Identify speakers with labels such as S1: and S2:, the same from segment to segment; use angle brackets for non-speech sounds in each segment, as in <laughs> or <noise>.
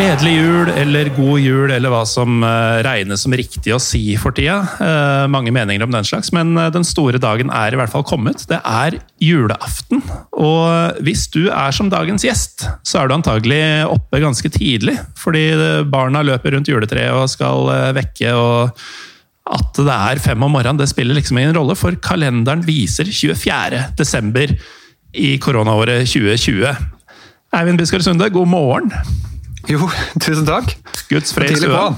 S1: Gledelig jul eller god jul eller hva som eh, regnes som riktig å si for tida. Eh, mange meninger om den slags, men eh, den store dagen er i hvert fall kommet. Det er julaften. Og hvis du er som dagens gjest, så er du antagelig oppe ganske tidlig. Fordi barna løper rundt juletreet og skal vekke. og at det er fem om morgenen, det spiller liksom ingen rolle, for kalenderen viser 24. desember i koronaåret 2020. Eivind Biskar Sunde, god morgen.
S2: Jo, tusen takk.
S1: Guds fred i
S2: stua.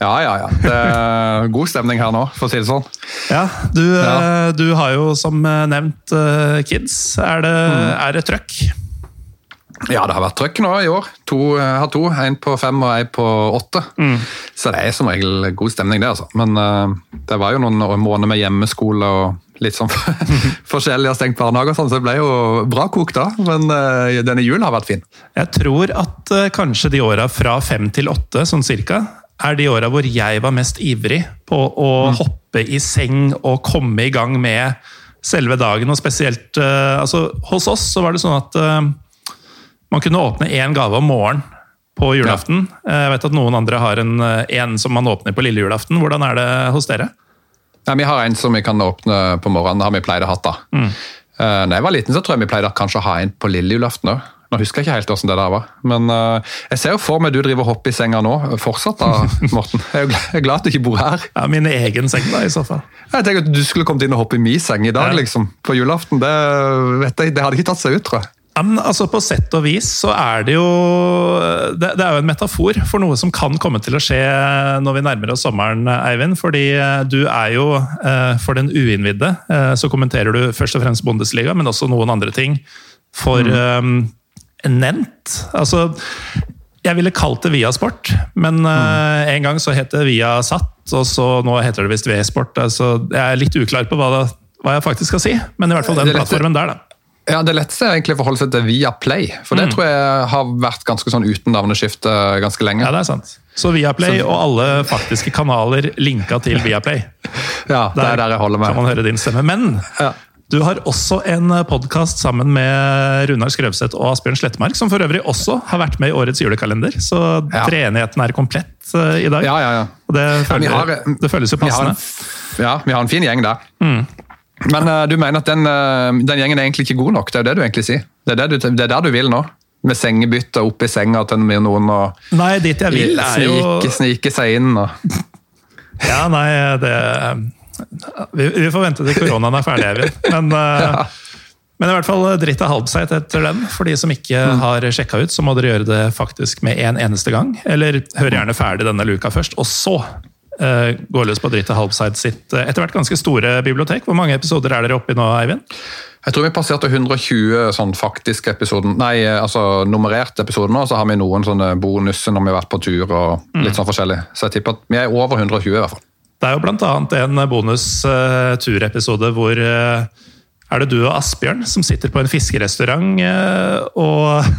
S2: Ja, ja, ja. Det er god stemning her nå, for å si det sånn.
S1: Ja, Du, ja. Eh, du har jo som eh, nevnt eh, kids. Er det, mm. er det trøkk?
S2: Ja, det har vært trøkk nå i år. To, jeg har to. En på fem og en på åtte. Mm. Så det er som regel god stemning, det. altså. Men det var jo noen måneder med hjemmeskole og litt sånn <laughs> forskjellig har stengt barnehage og sånn, så det ble jo bra kokt da. Men uh, denne julen har vært fin.
S1: Jeg tror at uh, kanskje de åra fra fem til åtte, sånn cirka, er de åra hvor jeg var mest ivrig på å mm. hoppe i seng og komme i gang med selve dagen. Og spesielt altså, Hos oss så var det sånn at man kunne åpne én gave om morgenen på julaften. Ja. Jeg vet at noen andre har en, en som man åpner på lille julaften. Hvordan er det hos dere?
S2: Ja, vi har en som vi kan åpne på morgenen. Har vi pleid å ha. da. Mm. Uh, når jeg var liten, så tror jeg vi pleide kanskje å ha en på lille julaften òg. Nå husker jeg ikke helt hvordan det der var. Men uh, jeg ser jo for meg du driver og hopper i senga nå. Fortsatt, da, <laughs> Morten. Jeg er, glad, at du ikke bor her.
S1: Ja, Min egen seng, da, i så fall.
S2: Jeg tenker at Du skulle kommet inn og hoppe i min seng i dag, ja. liksom. På julaften. Det, vet jeg, det hadde ikke tatt seg ut, tror jeg.
S1: Men altså På sett og vis så er det jo det, det, er jo en metafor for noe som kan komme til å skje når vi nærmer oss sommeren, Eivind. Fordi eh, du er jo, eh, for den uinnvidde, eh, så kommenterer du først og fremst Bundesliga, men også noen andre ting for mm. um, Nent. Altså jeg ville kalt det Viasport, men mm. en gang så het det Viasat, og så nå heter det visst V-sport. Altså, jeg er litt uklar på hva, det, hva, jeg faktisk skal si, men i hvert fall den plattformen der, da.
S2: Ja, Det letteste er egentlig å forholde seg til Viaplay. For det mm. tror jeg har vært ganske sånn uten navneskifte ganske lenge.
S1: Ja, det er sant. Så Viaplay så... og alle faktiske kanaler linka til <laughs> Viaplay.
S2: ja, det er der jeg holder med.
S1: kan man høre din stemme. Men ja. du har også en podkast sammen med Runar Skrøvseth og Asbjørn Slettmark, som for øvrig også har vært med i årets julekalender. Så ja. treenigheten er komplett uh, i dag.
S2: Ja, ja, ja.
S1: Og det, føler, har, det føles jo passende.
S2: Vi har, ja, vi har en fin gjeng der. Mm. Men uh, du mener at den, uh, den, gjengen er egentlig ikke god nok? Det er jo det du egentlig sier? Det er, det du, det er der du vil nå? Med sengebytte i senga til noen og
S1: Nei, dit jeg vil er
S2: jo Snike, snike seg inn og <laughs>
S1: Ja, nei, det Vi, vi får vente til koronaen er ferdig, Eivind. Men, uh, <laughs> ja. men i hvert fall dritt av halvseit etter den. For de som ikke mm. har sjekka ut, så må dere gjøre det faktisk med en eneste gang. Eller hør gjerne ferdig denne luka først, og så går løs på Dritt og Halbside sitt uh, etter hvert ganske store bibliotek. Hvor mange episoder er dere oppe i nå, Eivind?
S2: Jeg tror vi passerte 120 sånn faktiske episoder, nei, altså nummererte episoder nå. Så har vi noen sånne bonuser når vi har vært på tur og litt mm. sånn forskjellig. Så jeg tipper at vi er over 120 i hvert fall.
S1: Det er jo blant annet en bonus-turepisode uh, hvor er det du og Asbjørn som sitter på en fiskerestaurant og,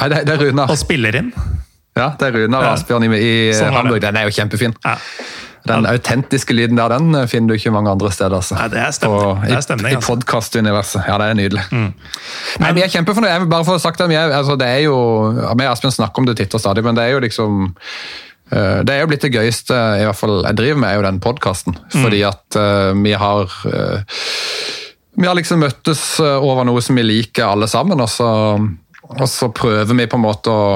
S2: Nei, det, det <laughs>
S1: og spiller inn?
S2: Ja, det er Runar Asbjørn i, i sånn Hamburg. Den er jo kjempefin. Ja. Den autentiske lyden der den finner du ikke mange andre steder. Altså.
S1: Nei, det er stemning. Det er stemning
S2: I, altså. i podkastuniverset. Ja, det er nydelig. Mm. Nei, Vi er kjempefornøyde. Bare for å sagt det, er, altså, det er jo, Vi og Asbjørn snakker om det titt og stadig, men det er jo liksom uh, det er jo blitt det gøyeste i hvert fall jeg driver med, er jo den podkasten. Mm. Fordi at uh, vi har uh, Vi har liksom møttes over noe som vi liker alle sammen, og så, og så prøver vi på en måte å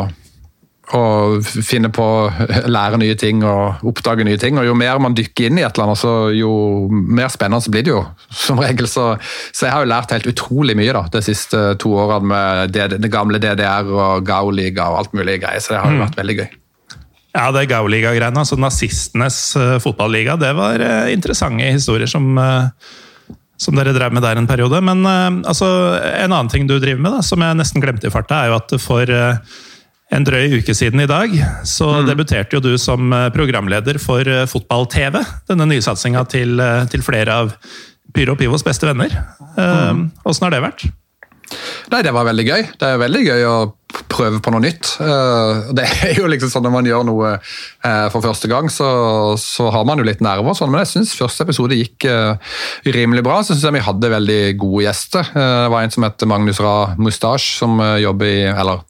S2: og finne på, <laughs> lære nye ting og oppdage nye ting. og Jo mer man dykker inn i et eller annet, så jo mer spennende blir det jo. som regel. Så, så jeg har jo lært helt utrolig mye da, de siste to årene med det, det gamle DDR og Gauliga og alt mulig greier. Så det har jo mm. vært veldig gøy.
S1: Ja, det Gauliga-greiene, altså nazistenes uh, fotballiga, det var uh, interessante historier som, som dere drev med der en periode. Men altså, en annen ting du driver med, da, som jeg nesten glemte i farta, er jo at for en drøy uke siden i dag så mm. debuterte jo du som eh, programleder for eh, Fotball-TV. Denne nysatsinga til, eh, til flere av Pyro Pivos beste venner. Åssen mm. har det vært?
S2: Nei, det var veldig gøy. Det er veldig gøy å prøve på noe nytt. Eh, det <laughs> er jo liksom sånn Når man gjør noe eh, for første gang, så, så har man jo litt nerver, sånn, men jeg syns første episode gikk eh, rimelig bra. Så syns jeg vi hadde veldig gode gjester. Det var en som heter Magnus Ra Mustache, som jobber i Eller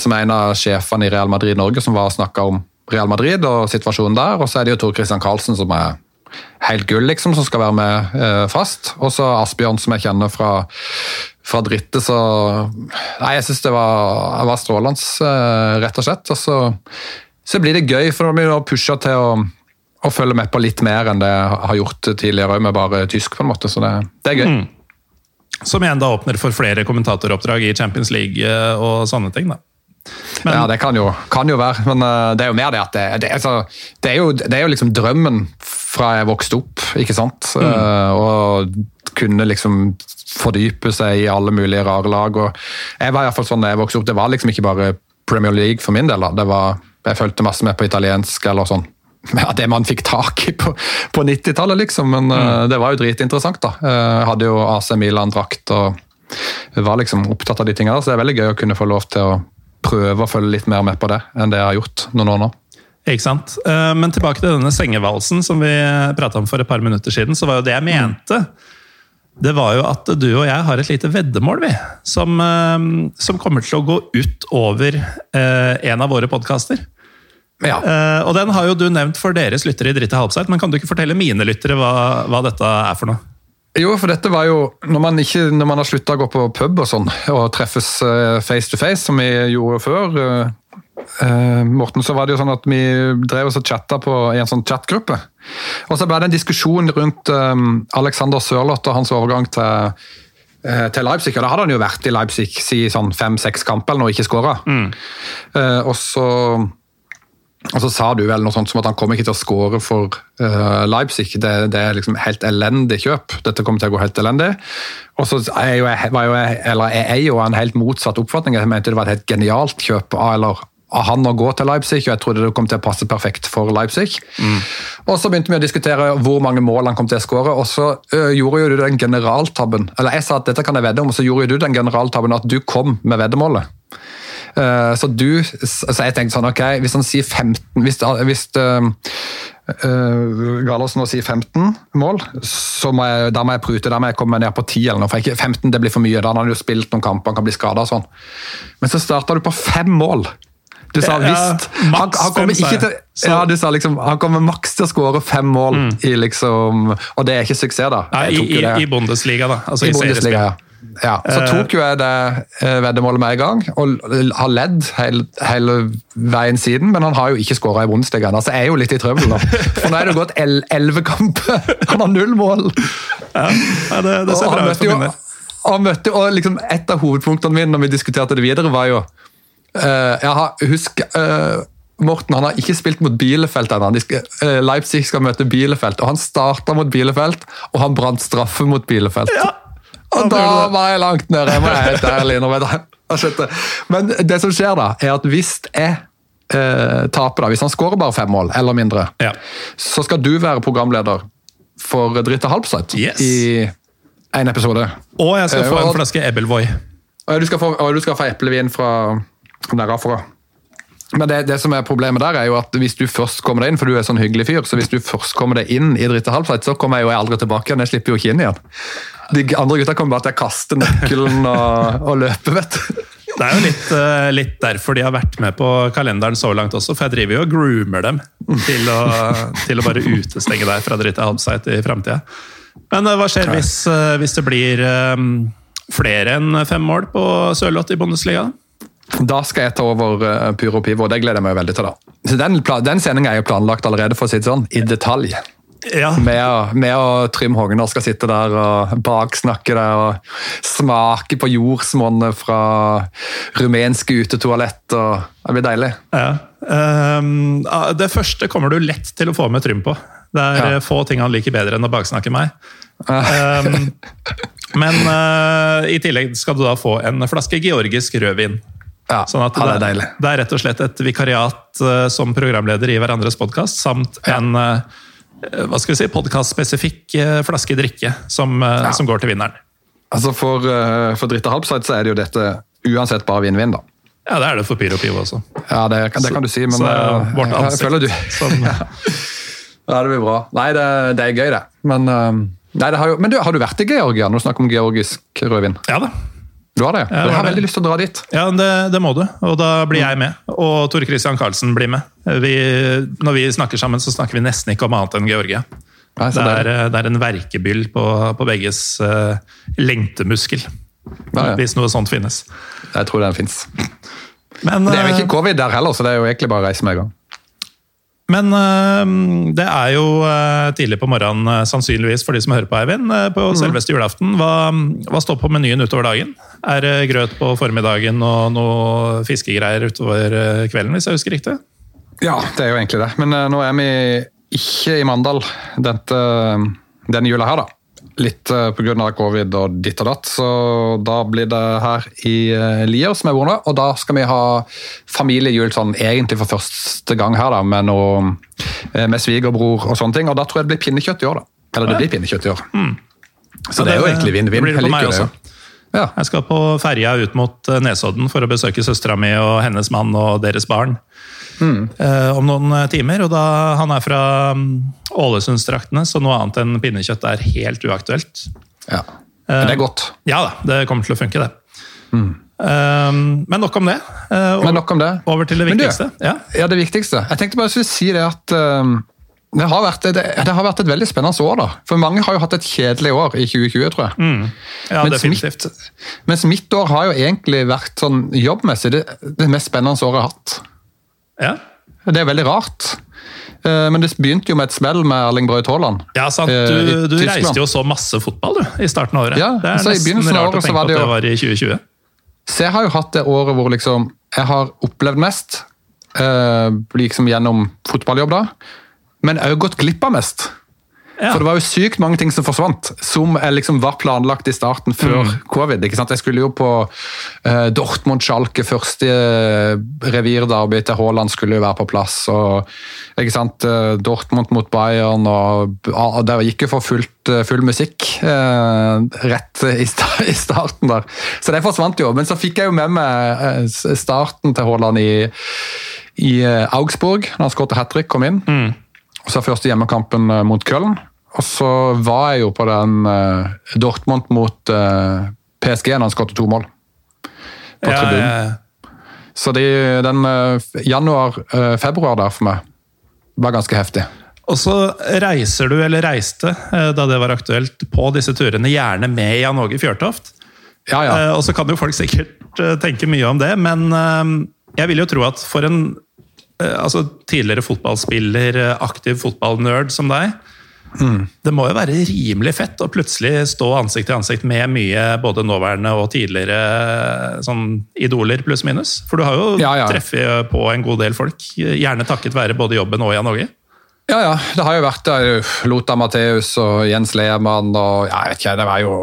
S2: som er en av sjefene i Real Madrid Norge, som var og snakka om Real Madrid og situasjonen der. Og så er det jo Tor Christian Karlsen som er helt gull, liksom, som skal være med eh, fast. Og så Asbjørn, som jeg kjenner fra, fra drittet, så Nei, jeg syns det var, var strålende, eh, rett og slett. Og så, så, blir det gøy, for nå blir det pusha til å, å, følge med på litt mer enn det jeg har gjort tidligere, med bare tysk, på en måte. Så det, det er gøy. Mm.
S1: Som igjen da åpner for flere kommentatoroppdrag i Champions League eh, og sånne ting. da.
S2: Men, ja, det kan jo, kan jo, være, men det er jo mer det at det, det, altså, det, er, jo, det er jo liksom drømmen fra jeg vokste opp, ikke sant. Mm. Uh, og kunne liksom fordype seg i alle mulige rare lag. og jeg var i hvert fall sånn da jeg vokste opp, Det var liksom ikke bare Premier League for min del. da. Det var, Jeg fulgte masse med på italiensk eller sånn. <laughs> Ja, det man fikk tak i på, på 90-tallet, liksom. Men uh, det var jo dritinteressant, da. Jeg hadde jo AC Milan-drakt og var liksom opptatt av de tingene. Så det er veldig gøy å kunne få lov til å prøve å følge litt mer med på det enn det jeg har gjort noen år nå.
S1: Ikke sant? Eh, men tilbake til denne sengevalsen som vi prata om for et par minutter siden. så var jo Det jeg mente, det var jo at du og jeg har et lite veddemål, vi. Som, eh, som kommer til å gå ut over eh, en av våre podkaster. Ja. Og den har jo du nevnt for deres lyttere i Dritt og halvseit, men kan du ikke fortelle mine lyttere hva, hva dette er for noe?
S2: Jo, for dette var jo Når man, ikke, når man har slutta å gå på pub og sånn, og treffes eh, face to face, som vi gjorde før uh, Morten, så var det jo sånn at vi drev oss og chatta på, i en sånn chatgruppe. Og så ble det en diskusjon rundt um, Alexander Sørloth og hans overgang til, uh, til Leipzig. og Da hadde han jo vært i Leipzig si sånn fem-seks kamper eller noe, ikke skåra. Mm. Uh, og så og så sa du vel noe sånt som at han kommer ikke til å skåre for Leipzig. Det, det, er liksom helt elendig kjøp. Dette kommer til å gå helt elendig. Og så er jo jeg, var jo jeg, eller jeg er jo en helt motsatt oppfatning. Jeg mente det var et helt genialt kjøp av, eller, han å gå til Leipzig, og jeg trodde det kom til å passe perfekt for Leipzig. Mm. Og Så begynte vi å diskutere hvor mange mål han kom til å skåre, og så øh, gjorde jo du den generaltabben. Eller jeg sa at dette kan jeg vedde om, og så gjorde du den generaltabben at du kom med veddemålet. Uh, så du, så jeg tenkte sånn, ok, hvis han sier 15 Hvis, hvis uh, uh, Gallosen sier 15 mål, så må jeg, da må jeg prute, da må jeg komme ned på 10 eller noe. for ikke, 15 det blir for mye, da han har han jo spilt noen kamper, han kan bli skada og sånn. Men så starta du på fem mål. Du sa ja, visst han, han, kommer ikke til ja, du sa liksom, han kommer maks til å skåre fem mål mm. i liksom Og det er ikke suksess, da.
S1: Nei, i, i, i Bundesliga, da. Altså
S2: I, i Bundesliga, ja. Ja, Så eh. tok jo jeg det eh, veddemålet med en gang, og har ledd hele, hele veien siden. Men han har jo ikke skåra i Bundesligaen. Altså, jeg er jo litt i trøbbel nå. For nå er det gått elleve kamper! <laughs> Han har null mål!
S1: Ja, det, det ser bra ut for min del.
S2: Og, møtte, og liksom Et av hovedpunktene mine når vi diskuterte det videre, var jo jeg har, Husk uh, Morten han har ikke spilt mot Bielefeld ennå. Leipzig skal møte Bielefeld, og han starta mot Bielefeld, og han brant straffe mot Bielefeld. Ja. Og da var jeg langt nede, jeg må jeg helt ærlig innrømme. Men det som skjer da, er at hvis jeg eh, taper, da, hvis han skårer bare fem mål eller mindre, ja. så skal du være programleder for Dritte Halbseth yes. i en episode.
S1: Og jeg skal få en flaske Ebelvoy.
S2: Og du skal få, og du skal få eplevin fra derfra. Men det, det, som er problemet der er jo at hvis du først kommer deg inn, for du er sånn hyggelig fyr, så hvis du først kommer deg inn i Dritte Halbseth, så kommer jeg jo aldri tilbake igjen. Jeg slipper jo ikke inn igjen. De andre gutta kommer bare til å kaste nøkkelen og, og løpe, vet du.
S1: Det er jo litt, uh, litt, derfor de har vært med på kalenderen så langt også, for jeg driver jo og groomer dem til å, til å bare utestenge deg fra Dritte Halbseit i framtida. Men uh, hva skjer hvis, uh, hvis det blir um, flere enn fem mål på Sørloth i Bundesliga?
S2: Da skal jeg ta over uh, Pyro Pivo, og det gleder jeg meg veldig til. da. Så Den, den sendinga er jo planlagt allerede, for å si det sånn, i detalj. Ja. Med, med og Trym Hogner skal sitte der og baksnakke der og smake på jordsmonnet fra rumenske utetoalett. og Det blir deilig.
S1: Ja. Um, det første kommer du lett til å få med Trym på. Det er ja. få ting han liker bedre enn å baksnakke meg. Um, men uh, i tillegg skal du da få en flaske georgisk rødvin.
S2: Ja, sånn at det, det, er deilig.
S1: det er rett og slett et vikariat uh, som programleder i hverandres podkast, samt en uh, hva skal vi si, podkastspesifikk flaske drikke som, ja. som, går til vinneren.
S2: Altså For, uh, for Dritte Halbside så er det jo dette uansett bare vinn-vinn, da.
S1: Ja, det er det for Pyro Pivo også.
S2: Ja, det, det kan du si, men
S1: så,
S2: uh,
S1: vårt
S2: jeg
S1: ansikt
S2: føler du
S1: som <laughs>
S2: Ja, det blir bra. Nei, det, det er gøy, det. Men, uh, nei, det har, jo, men du, har du vært i Georgia når du snakker om georgisk rødvin?
S1: Ja da.
S2: Du har det?
S1: Ja,
S2: du har veldig lyst til å dra dit.
S1: Ja, det, det må du, og da blir jeg med. Og Tor Christian Karlsen blir med. Vi, når vi snakker sammen, så snakker vi nesten ikke om annet enn Georgia.
S2: Nei,
S1: Det er, det er en verkebyll på, på begges uh, lengtemuskel.
S2: Ja, ja.
S1: Hvis noe sånt finnes.
S2: Jeg tror den fins.
S1: Men,
S2: Det er jo
S1: eh,
S2: ikke covid der heller, så det er jo egentlig bare å reise med en gang.
S1: Men øh, det er jo øh, tidlig på morgenen, øh, sannsynligvis for de som hører på, Eivind. På selveste julaften. Hva, hva står på menyen utover dagen? Er det grøt på formiddagen og noe fiskegreier utover kvelden, hvis jeg husker riktig?
S2: Ja, det er jo egentlig det. Men eh, nå er vi ikke i Mandal dette, denne jula her, da. Litt uh, pga. covid og ditt og datt, så da blir det her i uh, Lier som er borne. Og da skal vi ha familiejul sånn egentlig for første gang her, da, med, noe, eh, med svigerbror og sånne ting. Og da tror jeg det blir pinnekjøtt i år, da. Eller det blir pinnekjøtt i år. Så
S1: Ja,
S2: det er jo
S1: det-
S2: egentlig
S1: det
S2: vinn-vinn.
S1: blir det for meg
S2: det
S1: også.
S2: Ja.
S1: Jeg skal på ferja ut mot Nesodden for å besøke søstera mi og hennes mann og deres barn. eh, om noen eh, timer, og da Han er fra mm, Ålesundstraktene, så noe annet enn pinnekjøtt er helt uaktuelt.
S2: ja. Men det er godt.
S1: Ja da, det kommer til å funke, det. Eh, men nok om det. Eh, over,
S2: Men nok om det.
S1: over til det
S2: viktigste. du-.
S1: Ja.
S2: Ja, det viktigste. Jeg tenkte bare jeg skulle si det at det, har vært, det, det har vært et veldig spennende år. da. For mange har jo hatt et kjedelig år i 2020, tror jeg.
S1: ja,
S2: Mens
S1: definitivt.
S2: Mitt, mens mitt år har jo egentlig vært sånn jobbmessig det, det mest spennende året jeg har hatt.
S1: Ja.
S2: Det er veldig rart. Eh, Men det begynte jo med et smell med Erling Braut Haaland.
S1: Ja, sant.
S2: Eh,
S1: Du, du reiste jo så masse fotball du, i starten av året.
S2: Ja,
S1: det er nesten rart å tenke
S2: var
S1: på
S2: det
S1: at det var i 2020.
S2: Så jeg har jo hatt det året hvor liksom jeg har opplevd mest, eh, liksom gjennom fotballjobb da, men òg gått glipp av mest.
S1: Ja.
S2: For det var jo sykt mange ting som forsvant, som liksom var planlagt i starten før
S1: Mm.
S2: covid. ikke sant? Jeg skulle jo på uh, Dortmund-Schalke, første uh, revirderby til Haaland skulle jo være på plass. og ikke sant? eh, Dortmund mot Bayern, og, og det gikk jo for fullt, eh, full musikk uh, rett i, sta- <laughs> i starten der. Så det forsvant jo. Men så fikk jeg jo med meg eh, starten til Haaland i, i eh, Augsburg, når han skåret hat trick, kom inn. Og så første hjemmekampen eh, mot Köln. Og så var jeg jo på den uh, Dortmund mot uh, PSG da han skåret to mål. På
S1: Ja,
S2: tribunen.
S1: ja,
S2: Så de, den januar-februar der for meg var ganske heftig.
S1: Og så reiser du, eller reiste, eh, da det var aktuelt, på disse turene, gjerne med Jan Åge Fjørtoft.
S2: Ja, ja.
S1: Eh, Og så kan jo folk sikkert eh, tenke mye om det, men eh, jeg vil jo tro at for en eh, altså tidligere fotballspiller, eh, aktiv fotballnerd som deg, det må jo være rimelig fett å plutselig stå ansikt til ansikt med mye både nåværende og tidligere eh, sånn idoler, pluss minus. For du har jo
S2: Ja, ja.
S1: treffet på en god del folk, gjerne takket være både jobben og Jan Åge.
S2: Ja, ja. Det har jo vært der. Lothar Matheus og Jens Lehmann og ja, jeg vet ikke, det var jo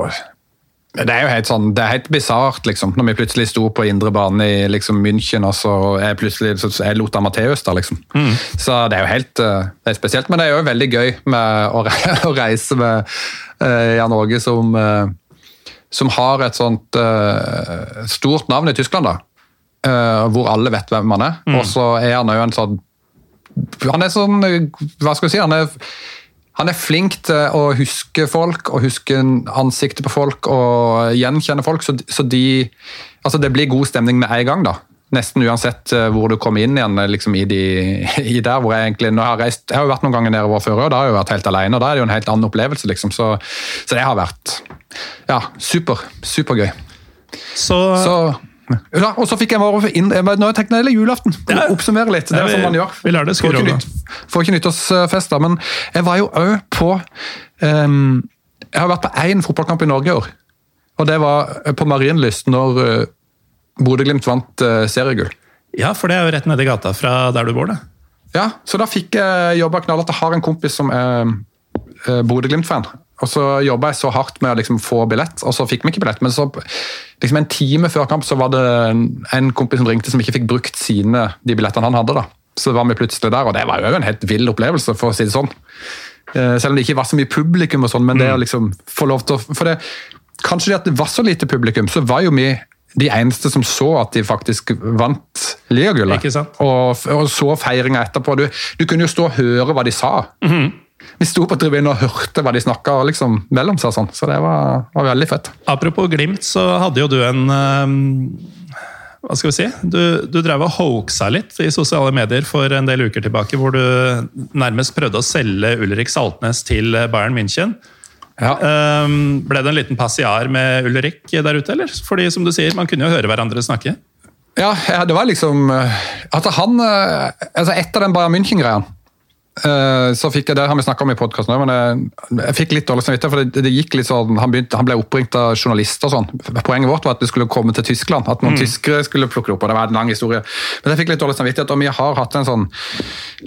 S2: det er jo helt sånn, det er helt bisart, liksom. Når vi plutselig sto på indre bane i liksom, München, og så er plutselig så er Lothar Matheus der, liksom. Så det er jo helt uh, det er spesielt. Men det er jo veldig gøy med å, <laughs> å reise med uh, Jan Åge som, uh, som har et sånt uh, stort navn i Tyskland, da. Hvor alle vet hvem han er. Og så er han jo en sånn han er sånn Hva skal vi si? Han er, han er flink til å huske folk og huske ansiktet på folk og gjenkjenne folk, så, så de Altså, det blir god stemning med en gang, da. Nesten uansett eh, hvor du kommer inn igjen liksom i, de, <laughs> i der hvor jeg egentlig nå har jeg reist, jeg har jo vært noen ganger nedover før, og da har jeg jo vært helt alene. og Da er det jo en helt annen opplevelse, liksom. Så, så det har vært ja, super, supergøy.
S1: Så,
S2: Så, ja, og så fikk jeg bare inn jeg Nå jeg det julaften.
S1: Ja.
S2: Oppsummere litt. Det er sånn man gjør.
S1: vi lar det
S2: Får ikke,
S1: over.
S2: nytt, får ikke nyttårsfest, da. Men jeg var jo òg på um, Jeg har vært på én fotballkamp i Norge i år. Og det var på Marienlyst, når uh, Bodø-Glimt vant uh, seriegull.
S1: ja, for det er jo rett nedi gata fra der du bor, det.
S2: Ja, så da fikk jeg jobba knallhardt. Jeg har en kompis som er Bodø-Glimt-fan. Og så jobba jeg så hardt med å liksom få billett, og så fikk vi ikke billett. Men så liksom en time før kamp så var det en kompis som ringte som ikke fikk brukt sine de billettene han hadde. da. Så var vi plutselig der, og det var jo en helt vill opplevelse, for å si det sånn. Eh, Selv om det ikke var så mye publikum, og sånn, men det å liksom få lov til å For det, kanskje det at det var så lite publikum, så var jo vi de eneste som så at de faktisk vant ligagullet. Og, og så feiringa etterpå. Du, du kunne jo stå og høre hva de sa.
S1: Mhm.
S2: Vi sto på tribunen og hørte hva de snakka liksom, mellom seg, sånn. så det var, var veldig fett.
S1: Apropos Glimt, så hadde jo du en eh, Hva skal vi si? Du, du drev og hoaxa litt i sosiale medier for en del uker tilbake, hvor du nærmest prøvde å selge Ulrik Saltnes til Bayern München.
S2: Ja.
S1: Eh, ble det en liten passiar med Ulrik der ute, eller? Fordi som du sier, man kunne jo høre hverandre snakke.
S2: Ja, det var liksom eh, Altså, han eh, altså Etter den Bayern München-greia så fikk jeg, Det har vi snakka om i podkasten òg, men jeg, jeg fikk litt dårlig samvittighet. For det, det gikk litt sånn, han, begynte, han ble oppringt av journalister og sånn. Poenget vårt var at det skulle komme til Tyskland. At noen tyskere skulle plukke det opp. og Det var en lang historie. Men jeg fikk litt dårlig samvittighet, og vi har hatt en sånn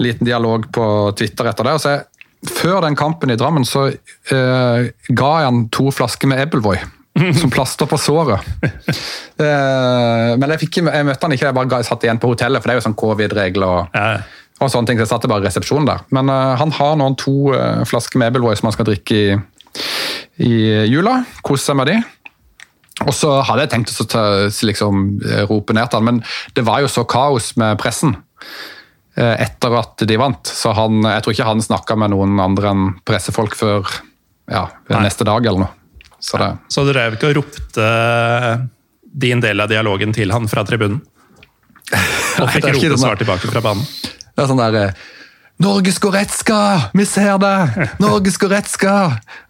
S2: liten dialog på Twitter etter det. og så jeg, Før den kampen i Drammen så eh, ga jeg han to flasker med Ebelvoy <laughs> Som plaster på såret. Eh, men jeg, fikk, jeg møtte han ikke, jeg bare satt igjen på hotellet, for det er jo sånn covid-regler. og
S1: Ja.
S2: Og sånne ting, så jeg satte bare resepsjonen der. Men uh, han har nå to uh, flasker med Ebbelvoy som han skal drikke i, i jula. Kose seg med de. Og så hadde jeg tenkt å ta, liksom, eh, rope ned til han, men det var jo så kaos med pressen uh, etter at de vant. Så han, jeg tror ikke han snakka med noen andre enn pressefolk før ja, neste dag eller noe. Så det,
S1: Så du drev ikke og ropte din del av dialogen til han fra tribunen? <laughs> Og fikk
S2: det er ikke
S1: rope
S2: det,
S1: svar tilbake fra banen?
S2: Det er sånn der Norges Norge Skoretska! Vi ser det! Norge Skoretska!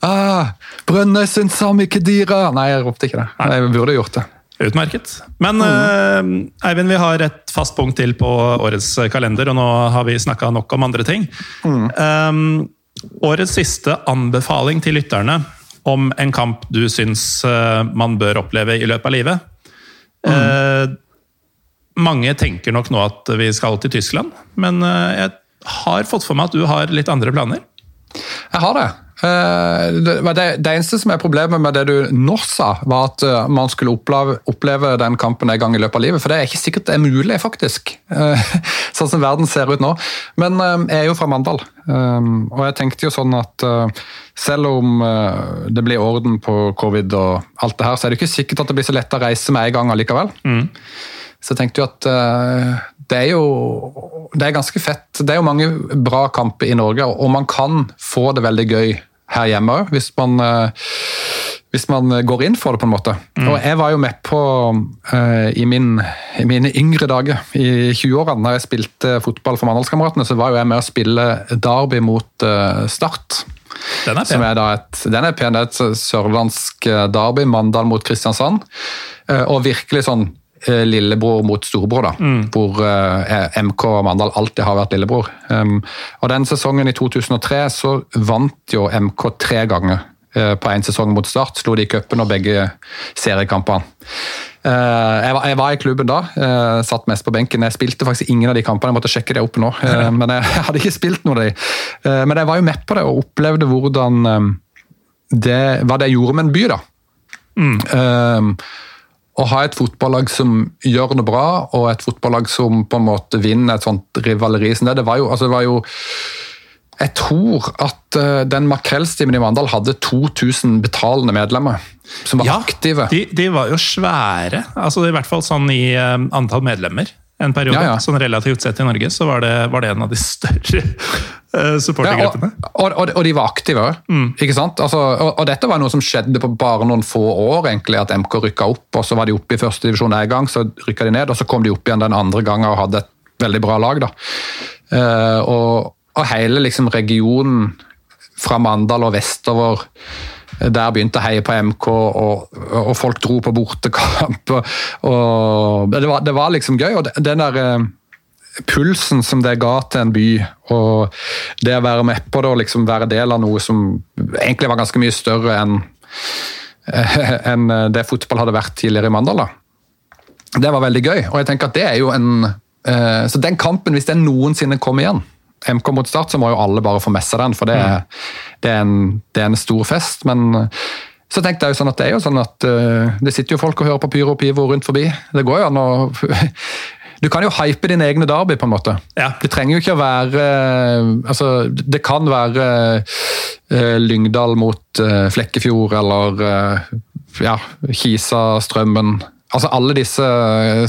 S2: Ah, Brønnøysund Sami Kedira! Nei, jeg ropte ikke det. Jeg burde gjort det.
S1: Utmerket. Men eh, Eivind, vi har et fast punkt til på årets kalender, og nå har vi snakka nok om andre ting. Eh, årets siste anbefaling til lytterne om en kamp du syns eh, man bør oppleve i løpet av livet. Eh, mange tenker nok nå at vi skal til Tyskland, men eh, jeg har fått for meg at du har litt andre planer.
S2: Jeg har det. Eh, Det, eneste som er problemet med det du nå sa, var at eh, man skulle oppleve, den kampen en gang i løpet av livet. For det er ikke sikkert det er mulig, faktisk. <laughs> Sånn som verden ser ut nå. Men jeg er jo fra Mandal, og jeg tenkte jo sånn at selv om det blir orden på covid og alt det her, så er det ikke sikkert at det blir så lett å reise med en gang allikevel. Så tenkte jeg at eh, det er jo det er ganske fett. Det er jo mange bra kamper i Norge, og man kan få det veldig gøy her hjemme òg, hvis, man, eh, hvis man går inn for det, på en måte. Og jeg var jo med på eh, i, min, i mine yngre dager, i 20-årene, da jeg spilte fotball for Mandalskameratene, så var jo jeg med å spille derby mot Start.
S1: Den er
S2: Som er da et, den er pen, det er et sørlandsk derby, Mandal mot Kristiansand. Og virkelig sånn lillebror mot storebror, da. Hvor uh, MK og Mandal alltid har vært lillebror. Um, og den sesongen i 2003 så vant jo MK tre ganger uh, på én sesong mot Start. Slo de i cupen og begge seriekampene. Uh, jeg, var, jeg var i klubben da, eh, satt mest på benken. Jeg spilte faktisk ingen av de kampene, jeg måtte sjekke det opp nå. eh, <laughs> men jeg, hadde ikke spilt noen av de. Eh, men jeg var jo med på det og opplevde hvordan eh, det, hva det gjorde med en by. da. Eh, å ha et fotballag som gjør det bra, og et fotballag som på en måte vinner et sånt rivaleri som det, det var jo, altså det var jo jeg tror at eh, den makrellstimen i Mandal hadde 2000 betalende medlemmer som var aktive.
S1: De, de var jo svære, altså i hvert fall sånn i eh, antall medlemmer. En periode,
S2: Ja, ja.
S1: sånn relativt sett i Norge, så var det, var det en av de <laughs> større supportergruppene.
S2: Ja, og, og, og, de var aktive òg. Sant? Altså, og, og dette var noe som skjedde på bare noen få år, egentlig, at MK rykka opp. og Så var de oppe i første divisjon en gang, så rykka de ned, og så kom de opp igjen den andre gangen og hadde et veldig bra lag. da. Uh, og hele liksom, regionen fra Mandal og vestover der begynte å heie på MK, og, og folk dro på bortekamp. Og, og det, var, det var liksom gøy. og den der eh, pulsen som det ga til en by, og det å være med på det og liksom være del av noe som egentlig var ganske mye større enn <laughs> enn det fotball hadde vært tidligere i Mandal. da. Det var veldig gøy, og jeg tenker at det er jo en eh, Så den kampen, hvis den noensinne kommer igjen, MK mot Start, så må jo alle bare få med seg den, for det, er- det, er, en, det er en stor fest. Men eh, så tenkte jeg jo sånn at det er jo sånn at uh, det sitter jo folk og hører på Pyro og Pivo rundt forbi. Det går jo an å <laughs> Du kan jo hype dine egne derby, på en måte.
S1: Ja.
S2: Det trenger jo ikke å være eh, Altså, det kan være uh, Lyngdal mot uh, Flekkefjord, eller ja, Kisa, Strømmen Altså Alle disse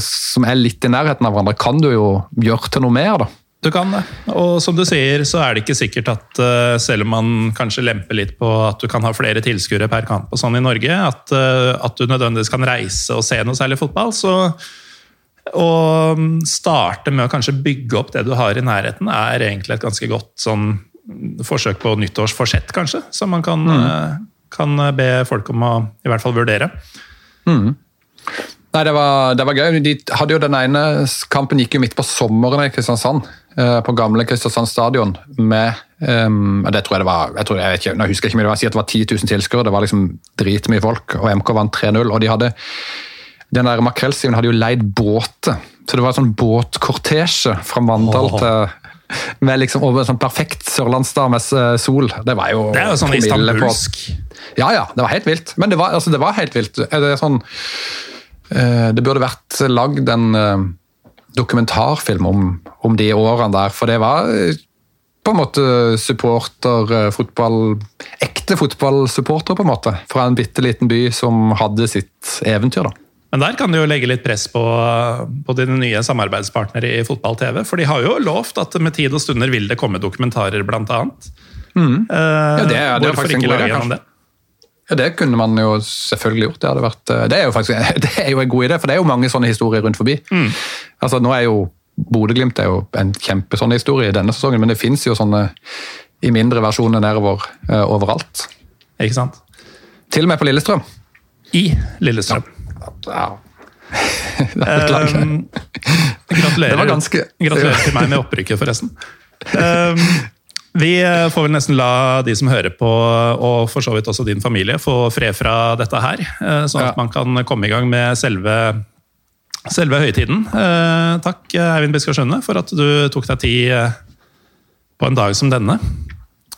S2: som er litt i nærheten av hverandre, kan du jo gjøre til noe mer. da.
S1: Du kan det. Og som du sier, så er det ikke sikkert at uh, selv om man kanskje lemper litt på at du kan ha flere tilskuere per kamp og sånn i Norge, at, uh, at, du nødvendigvis kan reise og se noe særlig fotball, så å starte med å kanskje bygge opp det du har i nærheten, er egentlig et ganske godt sånn forsøk på nyttårsforsett, kanskje, som man kan, mm. uh, kan, be folk om å i hvert fall vurdere.
S2: Mm. Nei, det var, det var, gøy. De hadde jo Den ene kampen gikk jo midt på sommeren i Kristiansand. Eh, på gamle Kristiansand stadion med um, det tror jeg det var, jeg, tror, jeg, ikke, jeg husker ikke mye, det var, si at det var 10 000 tilskuere. Det var liksom dritmye folk, og MK vant 3-0. og de hadde den der Makrellstiven hadde jo leid båter, så det var en sånn båtkortesje fra Mandal oh. til med liksom over en sånn perfekt sørlandsdag med eh, sol. Det var jo
S1: Det er jo sånn istanbulsk.
S2: Ja, ja. Det var helt vilt. Men det var, altså, det var helt vilt. Det, er sånn, det burde vært lagd en dokumentarfilm om, om, de årene der, for det var eh, på en måte supporter, eh, fotball Ekte fotballsupportere, på en måte. Fra en bitte liten by som hadde sitt eventyr, da.
S1: Men der kan du jo legge litt press på, på dine nye samarbeidspartnere i fotball-TV. For de har jo lovt at med tid og stunder vil det komme dokumentarer, blant annet.
S2: Mm. Ja, det, er, det er
S1: Hvorfor ikke lage gjennom det?
S2: Ja, Det kunne man jo selvfølgelig gjort. Det, vært, eh, det, er jo faktisk <laughs> det er jo en god idé, for det er jo mange sånne historier rundt forbi. Mm. Altså, nå er jo Bodø-Glimt er jo en kjempe sånn historie i denne sesongen, men det fins jo sånne i mindre versjoner nedover uh, overalt.
S1: Ikke sant?
S2: Til og med på Lillestrøm.
S1: I Lillestrøm.
S2: Ja.
S1: Beklager. <laughs> Um, gratulerer,
S2: ganske...
S1: gratulerer til meg med opprykket, forresten. Um, vi eh, får vel nesten la de som hører på, og for så vidt også din familie, få fred fra dette her. Eh, sånn at ja. man kan komme i gang med selve, selve høytiden. Eh, takk, Eivind Biskar Skjønne, for at du tok deg tid på en dag som denne.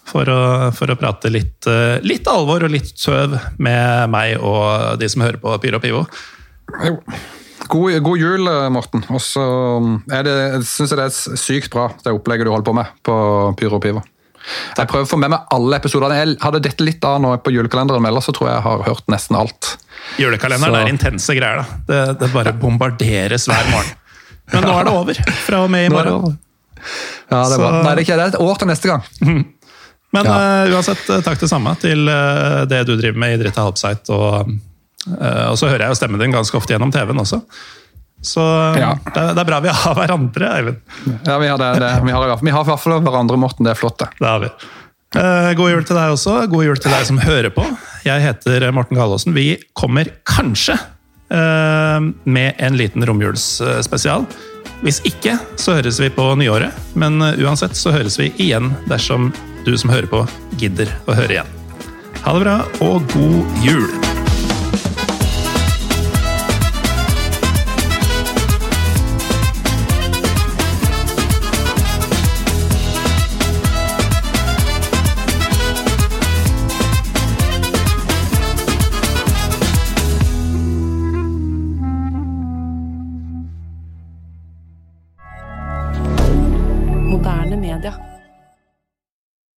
S1: For å, for å prate litt, litt, alvor og litt tøv med meg og de som hører på Pyro Pivo.
S2: Jo. God, god, jul, Morten. Og så syns jeg det er sykt bra, det opplegget du holder på med på Pyro Pivo. Jeg prøver å få med meg alle episodene. Jeg hadde dette litt av nå på julekalenderen, men ellers så tror jeg jeg har hørt nesten alt.
S1: Julekalenderen så. er intense greier, da. Det, det, bare bombarderes hver morgen. Men nå er det over, fra og med i morgen.
S2: Ja, det er bra. Nei, det er ikke det. er et år til neste gang.
S1: Men ja. uh, uansett, eh, takk det samme til uh, det du driver med i Dritta Helpsite. og uh, og så hører jeg jo stemmen din ganske ofte gjennom TV-en også. Så ja. det, er, det, er bra vi har hverandre, Eivind.
S2: Ja, vi har det. det. Vi, har, vi har i hvert fall hverandre, Morten. Det er flott, det.
S1: Det har vi. Eh, god jul til deg også. God jul til deg som hører på. Jeg heter Morten Gallaasen. Vi kommer kanskje eh, med en liten romjulsspesial. Hvis ikke, så høres vi på nyåret. Men uh, uansett så høres vi igjen dersom du som hører på, gidder å høre igjen. Ha det bra, og god jul!